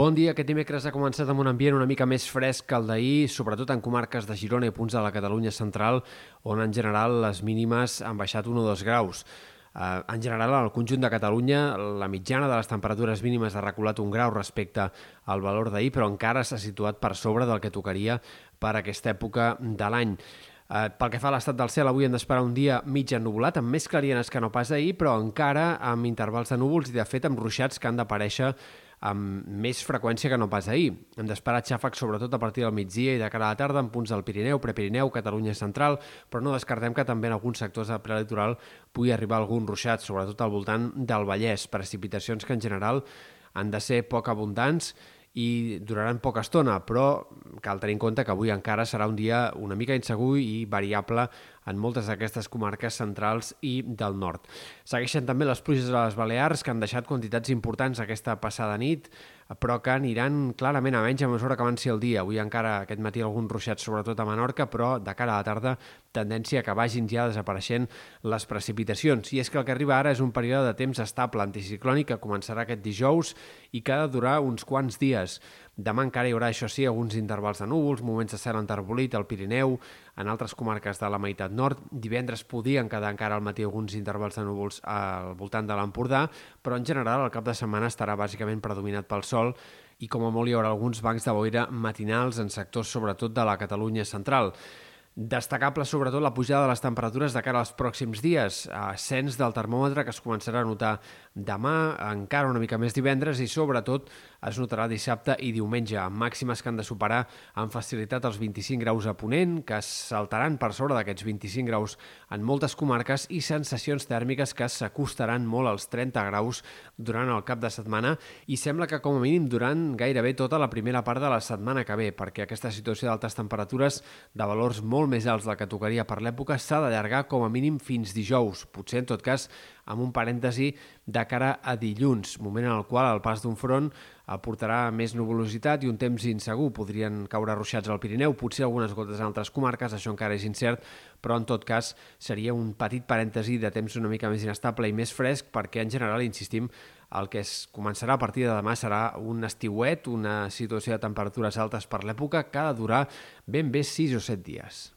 Bon dia. Aquest dimecres ha començat amb un ambient una mica més fresc que el d'ahir, sobretot en comarques de Girona i punts de la Catalunya central, on en general les mínimes han baixat 1 o 2 graus. Uh, en general, al conjunt de Catalunya, la mitjana de les temperatures mínimes ha reculat un grau respecte al valor d'ahir, però encara s'ha situat per sobre del que tocaria per aquesta època de l'any. Uh, pel que fa a l'estat del cel, avui hem d'esperar un dia mig ennubulat, amb més clarienes que no pas ahir, però encara amb intervals de núvols i, de fet, amb ruixats que han d'aparèixer amb més freqüència que no pas ahir. Hem d'esperar xàfecs sobretot a partir del migdia i de cara a la tarda en punts del Pirineu, Prepirineu, Catalunya central, però no descartem que també en alguns sectors del prelitoral pugui arribar algun ruixat, sobretot al voltant del Vallès, precipitacions que en general han de ser poc abundants i duraran poca estona, però cal tenir en compte que avui encara serà un dia una mica insegur i variable en moltes d'aquestes comarques centrals i del nord. Segueixen també les pluges a les Balears, que han deixat quantitats importants aquesta passada nit, però que aniran clarament a menys a mesura que avanci el dia. Avui encara aquest matí algun ruixat, sobretot a Menorca, però de cara a la tarda tendència que vagin ja desapareixent les precipitacions. I és que el que arriba ara és un període de temps estable anticiclònic que començarà aquest dijous i que ha de durar uns quants dies. Demà encara hi haurà, això sí, alguns intervals de núvols, moments de cel enterbolit al Pirineu, en altres comarques de la meitat nord. Divendres podien quedar encara al matí alguns intervals de núvols al voltant de l'Empordà, però en general el cap de setmana estarà bàsicament predominat pel sol i com a molt hi haurà alguns bancs de boira matinals en sectors sobretot de la Catalunya central. Destacable sobretot la pujada de les temperatures de cara als pròxims dies, ascens del termòmetre que es començarà a notar demà, encara una mica més divendres i sobretot es notarà dissabte i diumenge, amb màximes que han de superar amb facilitat els 25 graus a Ponent, que saltaran per sobre d'aquests 25 graus en moltes comarques i sensacions tèrmiques que s'acostaran molt als 30 graus durant el cap de setmana. I sembla que com a mínim durant gairebé tota la primera part de la setmana que ve, perquè aquesta situació d'altes temperatures de valors molt més alts del que tocaria per l'època s'ha d'allargar com a mínim fins dijous, potser en tot cas amb un parèntesi de cara a dilluns, moment en el qual el pas d'un front aportarà més nuvolositat i un temps insegur. Podrien caure ruixats al Pirineu, potser algunes gotes en altres comarques, això encara és incert, però en tot cas seria un petit parèntesi de temps una mica més inestable i més fresc perquè en general, insistim, el que es començarà a partir de demà serà un estiuet, una situació de temperatures altes per l'època que ha de durar ben bé 6 o 7 dies.